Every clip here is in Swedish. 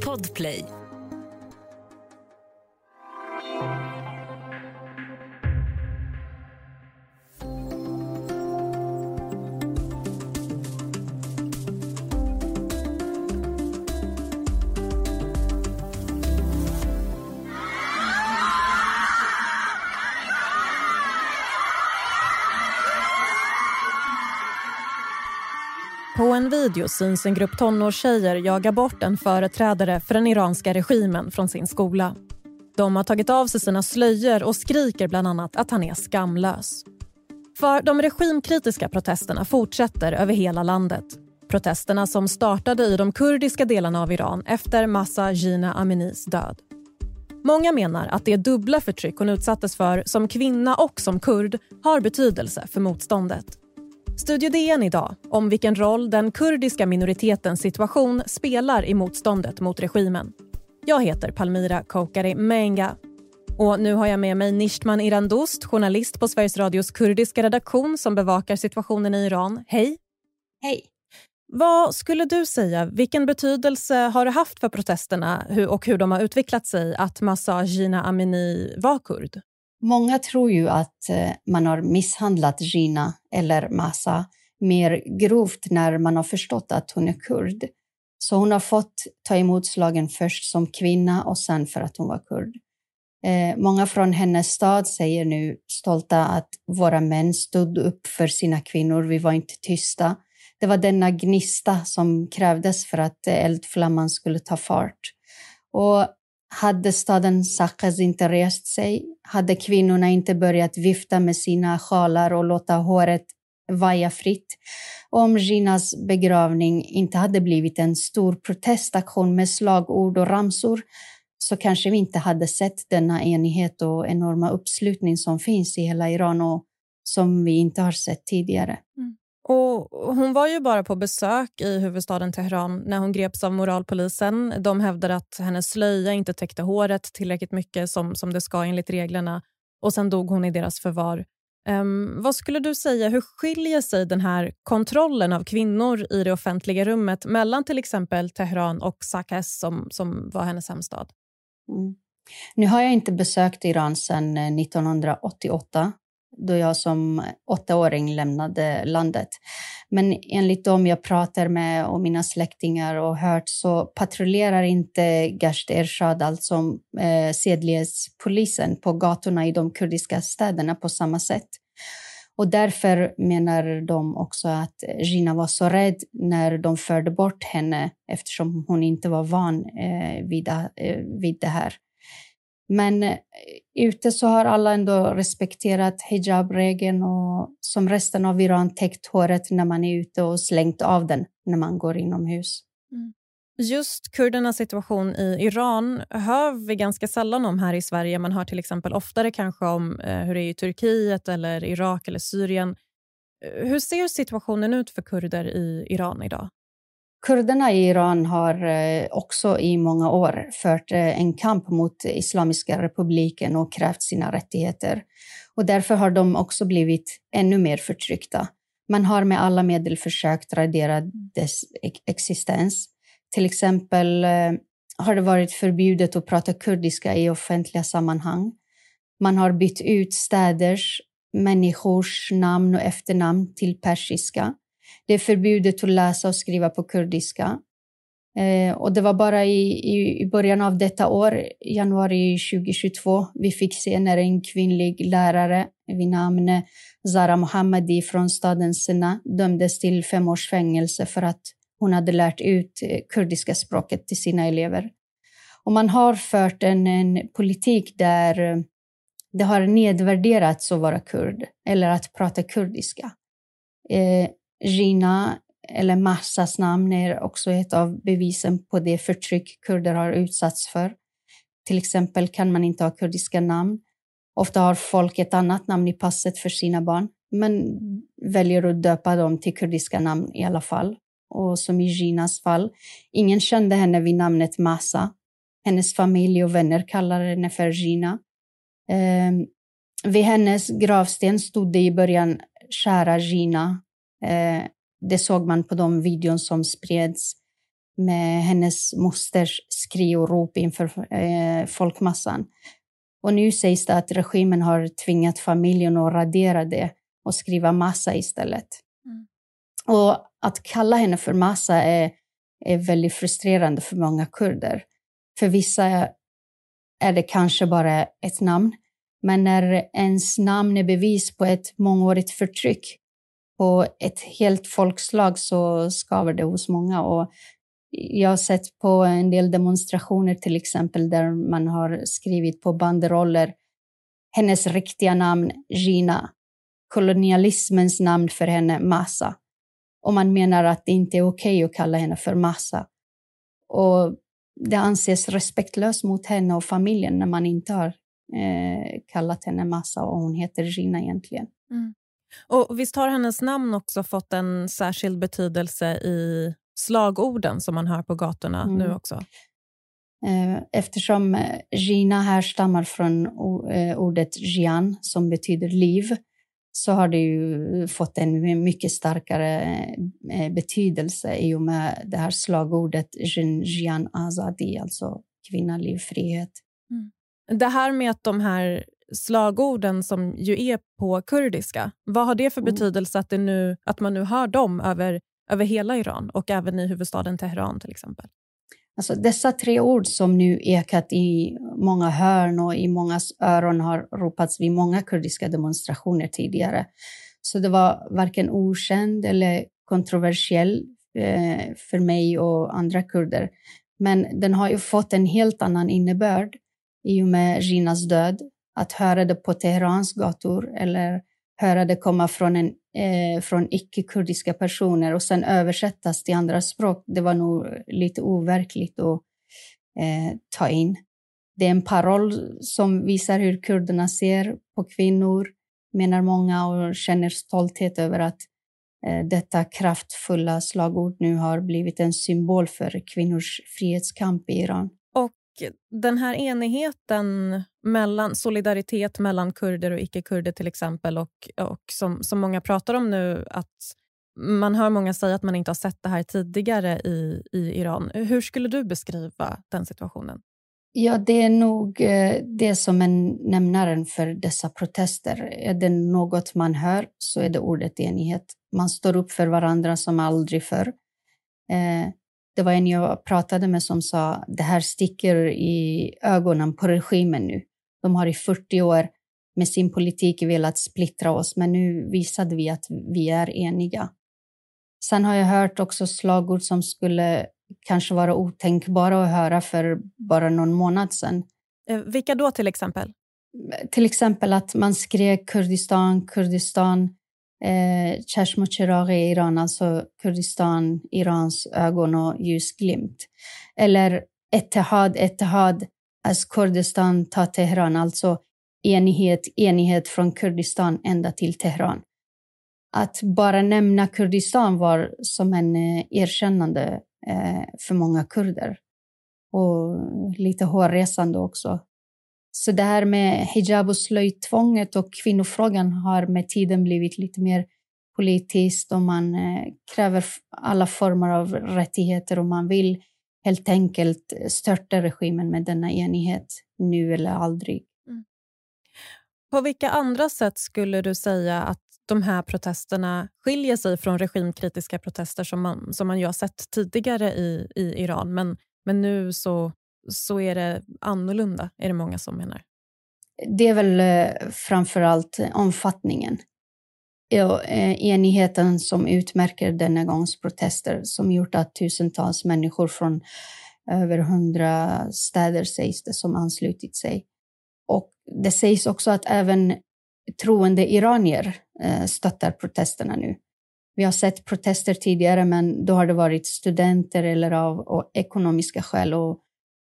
Podplay. En video syns en grupp tonårstjejer jaga bort en företrädare för den iranska regimen från sin skola. De har tagit av sig sina slöjor och skriker bland annat att han är skamlös. För de regimkritiska protesterna fortsätter över hela landet. Protesterna som startade i de kurdiska delarna av Iran efter Massa Jina Aminis död. Många menar att det dubbla förtryck hon utsattes för som kvinna och som kurd har betydelse för motståndet. Studio DN idag om vilken roll den kurdiska minoritetens situation spelar i motståndet mot regimen. Jag heter Palmira Kokari Menga. Och nu har jag med mig Nishtman Irandost, journalist på Sveriges Radios kurdiska redaktion som bevakar situationen i Iran. Hej! Hej! Vad skulle du säga, vilken betydelse har det haft för protesterna och hur de har utvecklat sig att Massa Jina Amini var kurd? Många tror ju att eh, man har misshandlat Gina eller Massa mer grovt när man har förstått att hon är kurd. Så hon har fått ta emot slagen först som kvinna och sen för att hon var kurd. Eh, många från hennes stad säger nu stolta att våra män stod upp för sina kvinnor, vi var inte tysta. Det var denna gnista som krävdes för att eldflamman skulle ta fart. Och hade staden Sakaz inte rest sig, hade kvinnorna inte börjat vifta med sina sjalar och låta håret vaja fritt, och om Ginas begravning inte hade blivit en stor protestaktion med slagord och ramsor, så kanske vi inte hade sett denna enighet och enorma uppslutning som finns i hela Iran och som vi inte har sett tidigare. Mm. Och hon var ju bara på besök i huvudstaden Teheran när hon greps av moralpolisen. De hävdade att hennes slöja inte täckte håret tillräckligt mycket som, som det ska enligt reglerna och sen dog hon i deras förvar. Um, vad skulle du säga, hur skiljer sig den här kontrollen av kvinnor i det offentliga rummet mellan till exempel Teheran och Sakes som, som var hennes hemstad? Mm. Nu har jag inte besökt Iran sedan eh, 1988 då jag som åttaåring lämnade landet. Men enligt dem jag pratar med och mina släktingar och hört så patrullerar inte Gasht Ershad, alltså eh, sedlighetspolisen, på gatorna i de kurdiska städerna på samma sätt. Och därför menar de också att Gina var så rädd när de förde bort henne eftersom hon inte var van eh, vid, eh, vid det här. Men eh, ute så har alla ändå respekterat hijabregeln och som resten av Iran täckt håret när man är ute och slängt av den när man går inomhus. Mm. Just kurdernas situation i Iran hör vi ganska sällan om här i Sverige. Man hör till exempel oftare kanske om eh, hur det är i Turkiet, eller Irak eller Syrien. Eh, hur ser situationen ut för kurder i Iran idag? Kurderna i Iran har eh, också i många år fört eh, en kamp mot Islamiska republiken och krävt sina rättigheter. Och därför har de också blivit ännu mer förtryckta. Man har med alla medel försökt radera dess existens. Till exempel eh, har det varit förbjudet att prata kurdiska i offentliga sammanhang. Man har bytt ut städers, människors namn och efternamn till persiska. Det är förbjudet att läsa och skriva på kurdiska. Eh, och det var bara i, i, i, början av detta år, januari 2022, vi fick se när en kvinnlig lärare vid namn Zara Mohammadi från staden Sina dömdes till fem års fängelse för att hon hade lärt ut eh, kurdiska språket till sina elever. Och man har fört en, en politik där eh, det har nedvärderats att vara kurd eller att prata kurdiska. Eh, Rina, eller Massas namn är också ett av bevisen på det förtryck kurder har utsatts för. Till exempel kan man inte ha kurdiska namn. Ofta har folk ett annat namn i passet för sina barn, men väljer att döpa dem till kurdiska namn i alla fall. Och som i Ginas fall, ingen kände henne vid namnet Massa. Hennes familj och vänner kallade henne för Gina. Eh, vid hennes gravsten stod det i början Kära Gina, det såg man på de videon som spreds. med hennes mosters skri och rop inför eh, folkmassan. Och nu sägs det att regimen har tvingat familjen att radera det och skriva massa istället. Mm. Och att kalla henne för massa är, är väldigt frustrerande för många kurder. För vissa är det kanske bara ett namn, men när ens namn är bevis på ett mångårigt förtryck på ett helt folkslag så skaver det hos många. Och jag har sett på en del demonstrationer till exempel där man har skrivit på banderoller hennes riktiga namn Gina, kolonialismens namn för henne Massa. Och man menar att det inte är okej okay att kalla henne för Massa. Och det anses respektlöst mot henne och familjen när man inte har eh, kallat henne Massa och hon heter Gina egentligen. Mm. Och visst har hennes namn också fått en särskild betydelse i slagorden som man hör på gatorna mm. nu också? Eh, eftersom eh, Gina härstammar från eh, ordet Jian som betyder liv så har det ju fått en mycket starkare betydelse i och med det här slagordet Jian Azadi, alltså kvinna, liv, frihet. Mm. Det här med att de här slagorden som ju är på kurdiska, vad har det för mm. betydelse att, det nu, att man nu hör dem över över hela Iran och även i huvudstaden Teheran till exempel? Alltså dessa tre ord som nu ekat i många hörn och i mångas öron har ropats vid många kurdiska demonstrationer tidigare. Så det var varken okänd eller kontroversiell eh, för mig och andra kurder. Men den har ju fått en helt annan innebörd i och med Ginas död. Att höra det på Teherans gator eller höra det komma från, en, eh, från icke-kurdiska personer och sen översättas till andra språk, det var nog lite overkligt att eh, ta in. Det är en paroll som visar hur kurderna ser på kvinnor, menar många, och känner stolthet över att eh, detta kraftfulla slagord nu har blivit en symbol för kvinnors frihetskamp i Iran den här enigheten, mellan solidaritet mellan kurder och icke-kurder till exempel och, och som, som många pratar om nu, att man hör många säga att man inte har sett det här tidigare i, i Iran. Hur skulle du beskriva den situationen? Ja, det är nog eh, det som är nämnaren för dessa protester. Är det något man hör så är det ordet enighet. Man står upp för varandra som aldrig förr. Eh, det var en jag pratade med som sa det här sticker i ögonen på regimen nu. De har i 40 år med sin politik velat splittra oss, men nu visade vi att vi är eniga. Sen har jag hört också slagord som skulle kanske vara otänkbara att höra för bara någon månad sedan. Eh, vilka då till exempel? Till exempel att man skrek Kurdistan, Kurdistan, چشم و چراغ i Iran, alltså Kurdistan, Irans ögon och ljusglimt. Eller Ettehad, Ettehad, as Kurdistan ta Teheran, alltså enighet, enighet från Kurdistan ända till Teheran. Att bara nämna Kurdistan var som en eh, erkännande eh, för många kurder. Och lite hårresande också. Så det här med hijab och slöjtvånget och kvinnofrågan har med tiden blivit lite mer politiskt och man eh, kräver alla former av rättigheter och man vill helt enkelt störta regimen med denna enighet nu eller aldrig. Mm. På vilka andra sätt skulle du säga att de här protesterna skiljer sig från regimkritiska protester som man, som man ju har sett tidigare i, i Iran men, men nu så så är det annorlunda, är det många som menar. Det är väl eh, framför allt omfattningen. Eh, enigheten som utmärker denna gångs protester som gjort att tusentals människor från över hundra städer sägs det som anslutit sig. Och det sägs också att även troende iranier eh, stöttar protesterna nu. Vi har sett protester tidigare, men då har det varit studenter eller av ekonomiska skäl. Och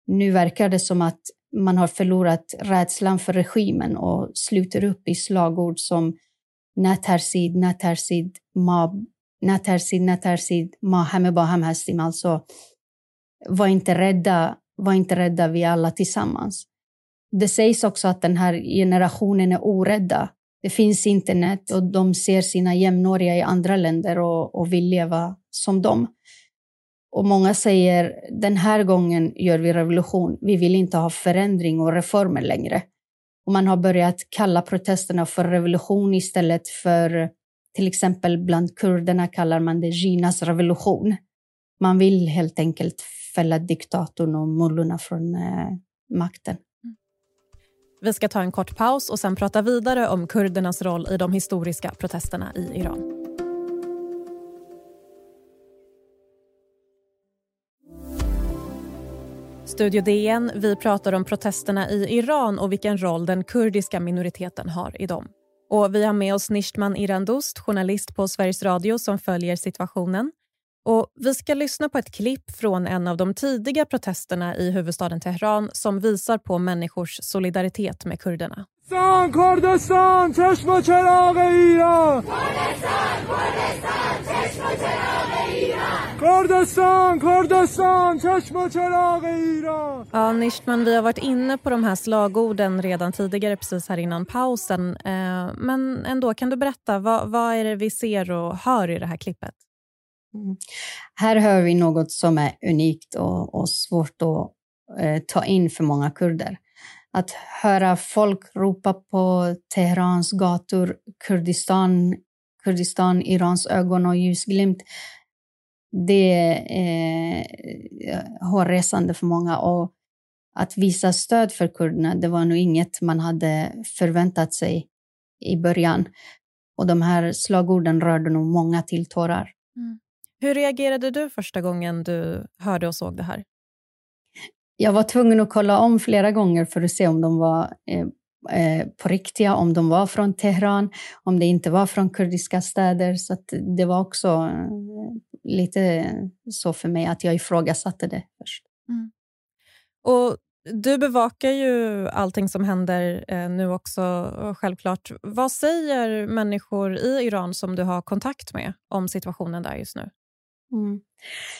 nu verkar det som att man har förlorat rädslan för regimen och sluter upp i slagord som Natarsid, Natarsid, Ma, Natarsid, Natarsid, Ma hame hastim. Alltså, var inte rädda, var inte rädda, vi alla tillsammans. Det sägs också att den här generationen är orädda. Det finns internet och de ser sina jämnåriga i andra länder och, och vill leva som dem. Och många säger den här gången gör vi revolution. Vi vill inte ha förändring och reformer längre. Och man har börjat kalla protesterna för revolution istället för till exempel bland kurderna kallar man det Ginas revolution. Man vill helt enkelt fälla diktatorn och mullorna från eh, makten. Vi ska ta en kort paus och sen prata vidare om kurdernas roll i de historiska protesterna i Iran. Studio DN, vi pratar om protesterna i Iran och vilken roll den kurdiska minoriteten har i dem. Och vi har med oss Nishtman Irandust, journalist på Sveriges Radio som följer situationen. Och vi ska lyssna på ett klipp från en av de tidiga protesterna i huvudstaden Teheran som visar på människors solidaritet med kurderna. Kurdistan, Kurdistan, Kurdistan, Ja, Nishtman, vi har varit inne på de här slagorden redan tidigare, precis här innan pausen. Eh, men ändå, kan du berätta, vad, vad är det vi ser och hör i det här klippet? Mm. Här hör vi något som är unikt och, och svårt att eh, ta in för många kurder. Att höra folk ropa på Teherans gator, Kurdistan, Kurdistan, Irans ögon och ljusglimt, det är eh, hårresande för många. Och att visa stöd för kurderna, det var nog inget man hade förväntat sig i början. Och de här slagorden rörde nog många till tårar. Mm. Hur reagerade du första gången du hörde och såg det här? Jag var tvungen att kolla om flera gånger för att se om de var eh, eh, på riktiga, om de var från Teheran, om det inte var från kurdiska städer. Så det var också eh, lite så för mig att jag ifrågasatte det först. Mm. Och du bevakar ju allting som händer eh, nu också, självklart. Vad säger människor i Iran som du har kontakt med om situationen där just nu? Mm.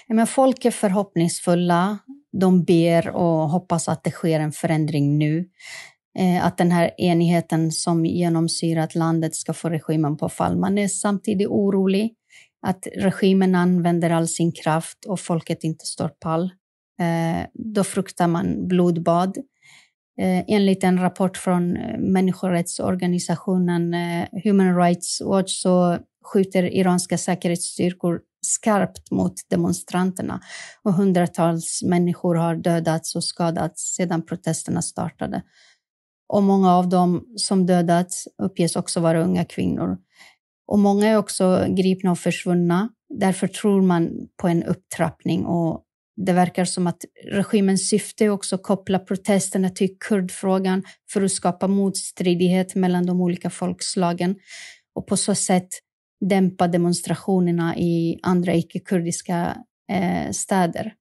Men folk är förhoppningsfulla. De ber och hoppas att det sker en förändring nu. Eh, att den här enigheten som genomsyrat landet ska få regimen på fall. Man är samtidigt orolig att regimen använder all sin kraft och folket inte står pall. Eh, då fruktar man blodbad. Eh, enligt en rapport från eh, människorättsorganisationen Human Rights Watch så skjuter iranska säkerhetsstyrkor skarpt mot demonstranterna och hundratals människor har dödats och skadats sedan protesterna startade. Och många av dem som dödats uppges också vara unga kvinnor. Och många är också gripna och försvunna. Därför tror man på en upptrappning och det verkar som att regimens syfte är också att koppla protesterna till kurdfrågan för att skapa motstridighet mellan de olika folkslagen och på så sätt dämpa demonstrationerna i andra icke-kurdiska eh, städer.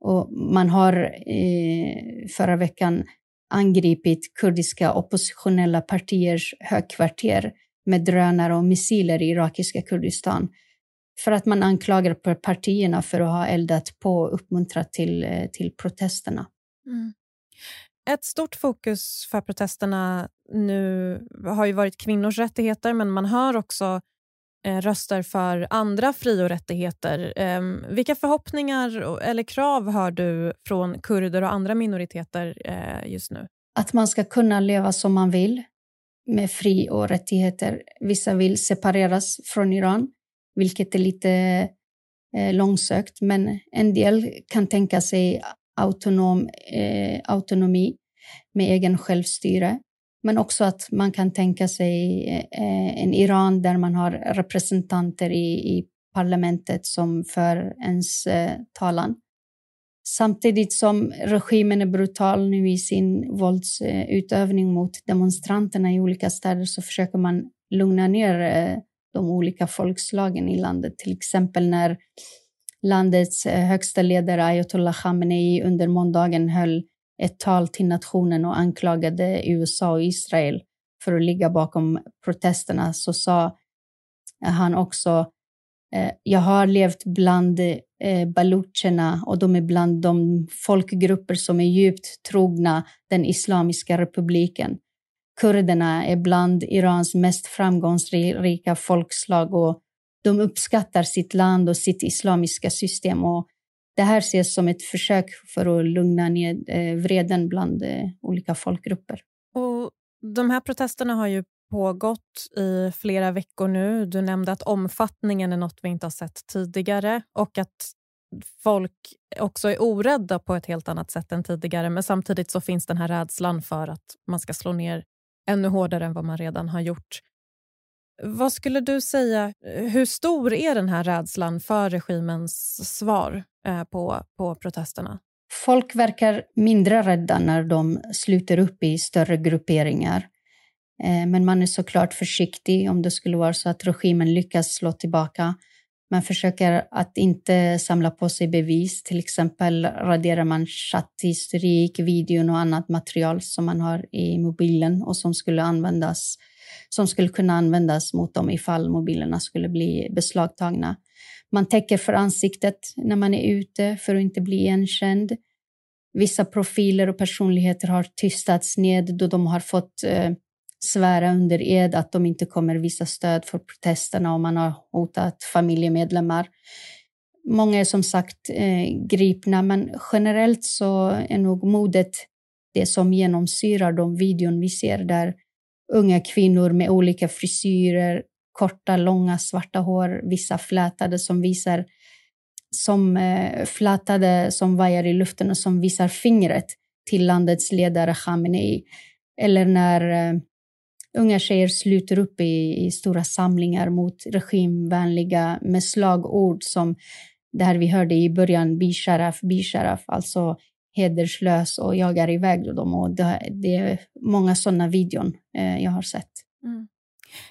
Och man har eh, förra veckan angripit kurdiska oppositionella partiers högkvarter med drönare och missiler i irakiska Kurdistan för att man anklagar partierna för att ha eldat på och uppmuntrat till, eh, till protesterna. Mm. Ett stort fokus för protesterna nu har ju varit kvinnors rättigheter men man hör också eh, röster för andra fri och rättigheter. Eh, vilka förhoppningar eller krav har du från kurder och andra minoriteter eh, just nu? Att man ska kunna leva som man vill med fri och rättigheter. Vissa vill separeras från Iran, vilket är lite eh, långsökt, men en del kan tänka sig autonom, eh, autonomi med egen självstyre. Men också att man kan tänka sig eh, en Iran där man har representanter i, i parlamentet som för ens eh, talan. Samtidigt som regimen är brutal nu i sin våldsutövning mot demonstranterna i olika städer så försöker man lugna ner eh, de olika folkslagen i landet. Till exempel när landets eh, högsta ledare ayatollah Khamenei under måndagen höll ett tal till nationen och anklagade USA och Israel för att ligga bakom protesterna så sa han också eh, jag har levt bland Eh, balucherna och de är bland de folkgrupper som är djupt trogna den Islamiska republiken. Kurderna är bland Irans mest framgångsrika folkslag och de uppskattar sitt land och sitt islamiska system. Och det här ses som ett försök för att lugna ner eh, vreden bland eh, olika folkgrupper. Och de här protesterna har ju pågått i flera veckor nu. Du nämnde att omfattningen är något vi inte har sett tidigare och att folk också är orädda på ett helt annat sätt än tidigare. Men samtidigt så finns den här rädslan för att man ska slå ner ännu hårdare än vad man redan har gjort. Vad skulle du säga, hur stor är den här rädslan för regimens svar eh, på, på protesterna? Folk verkar mindre rädda när de sluter upp i större grupperingar. Eh, men man är såklart försiktig om det skulle vara så att regimen lyckas slå tillbaka. Man försöker att inte samla på sig bevis. Till exempel raderar man chatthistorik, videon och annat material som man har i mobilen och som skulle användas som skulle kunna användas mot dem ifall mobilerna skulle bli beslagtagna. Man täcker för ansiktet när man är ute för att inte bli igenkänd. Vissa profiler och personligheter har tystats ned då de har fått eh, svära under ed att de inte kommer visa stöd för protesterna och man har hotat familjemedlemmar. Många är som sagt eh, gripna, men generellt så är nog modet det som genomsyrar de videon vi ser där unga kvinnor med olika frisyrer, korta, långa, svarta hår, vissa flätade som visar som eh, flätade som vajar i luften och som visar fingret till landets ledare Khamenei. Eller när eh, unga tjejer sluter upp i, i stora samlingar mot regimvänliga med slagord som det här vi hörde i början, bisharaf, bisharaf, alltså hederslös och jagar iväg dem. Och det, det är många sådana videon eh, jag har sett. Mm.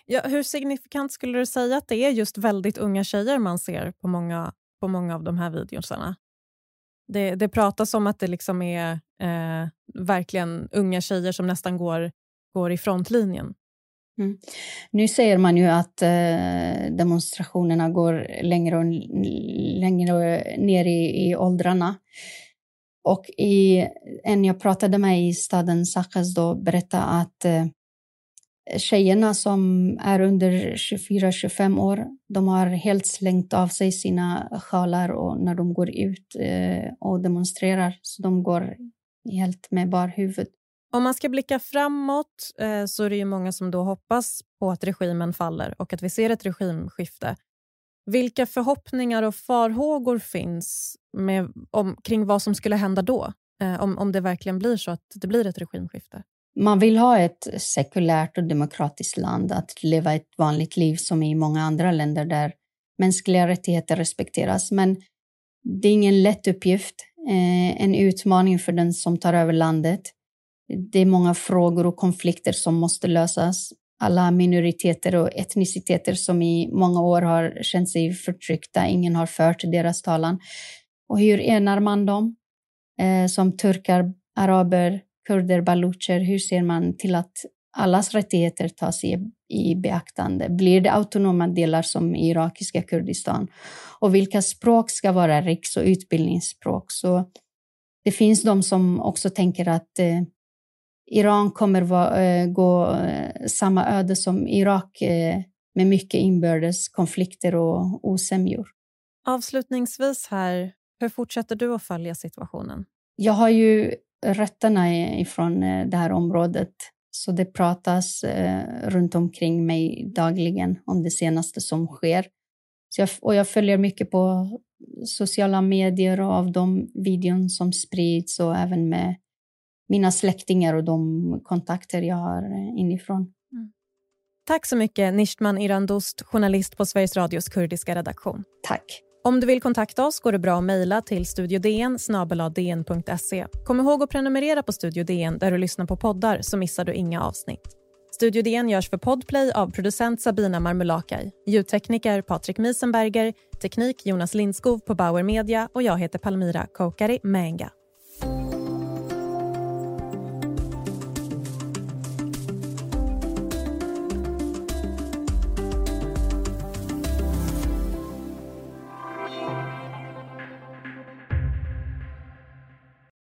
Ja, hur signifikant skulle du säga att det är just väldigt unga tjejer man ser på många, på många av de här videorna? Det, det pratas om att det liksom är eh, verkligen unga tjejer som nästan går, går i frontlinjen. Mm. Nu säger man ju att eh, demonstrationerna går längre och längre ner i, i åldrarna. Och i, en jag pratade med i staden Sakas då berättade att eh, tjejerna som är under 24-25 år, de har helt slängt av sig sina sjalar och när de går ut eh, och demonstrerar. Så de går helt med bar huvud. Om man ska blicka framåt eh, så är det ju många som då hoppas på att regimen faller och att vi ser ett regimskifte. Vilka förhoppningar och farhågor finns med, om, kring vad som skulle hända då? Eh, om, om det verkligen blir så att det blir ett regimskifte? Man vill ha ett sekulärt och demokratiskt land, att leva ett vanligt liv som i många andra länder där mänskliga rättigheter respekteras. Men det är ingen lätt uppgift, eh, en utmaning för den som tar över landet. Det är många frågor och konflikter som måste lösas alla minoriteter och etniciteter som i många år har känt sig förtryckta. Ingen har fört deras talan. Och hur enar man dem? Eh, som turkar, araber, kurder, balucher, hur ser man till att allas rättigheter tas i, i beaktande? Blir det autonoma delar som i irakiska Kurdistan? Och vilka språk ska vara riks och utbildningsspråk? Så det finns de som också tänker att eh, Iran kommer va, eh, gå eh, samma öde som Irak eh, med mycket inbördes konflikter och osämjor. Avslutningsvis här, hur fortsätter du att följa situationen? Jag har ju rötterna ifrån det här området så det pratas runt omkring mig dagligen om det senaste som sker. Så jag, och jag följer mycket på sociala medier och av de videon som sprids och även med mina släktingar och de kontakter jag har inifrån. Mm. Tack så mycket Nishtman Irandost, journalist på Sveriges Radios kurdiska redaktion. Tack. Om du vill kontakta oss går det bra att mejla till studiodn Kom ihåg att prenumerera på Studio DN där du lyssnar på poddar så missar du inga avsnitt. Studio DN görs för Podplay av producent Sabina Marmulakai, ljudtekniker Patrik Miesenberger, teknik Jonas Lindskov på Bauer Media och jag heter Palmira Kokari Menga.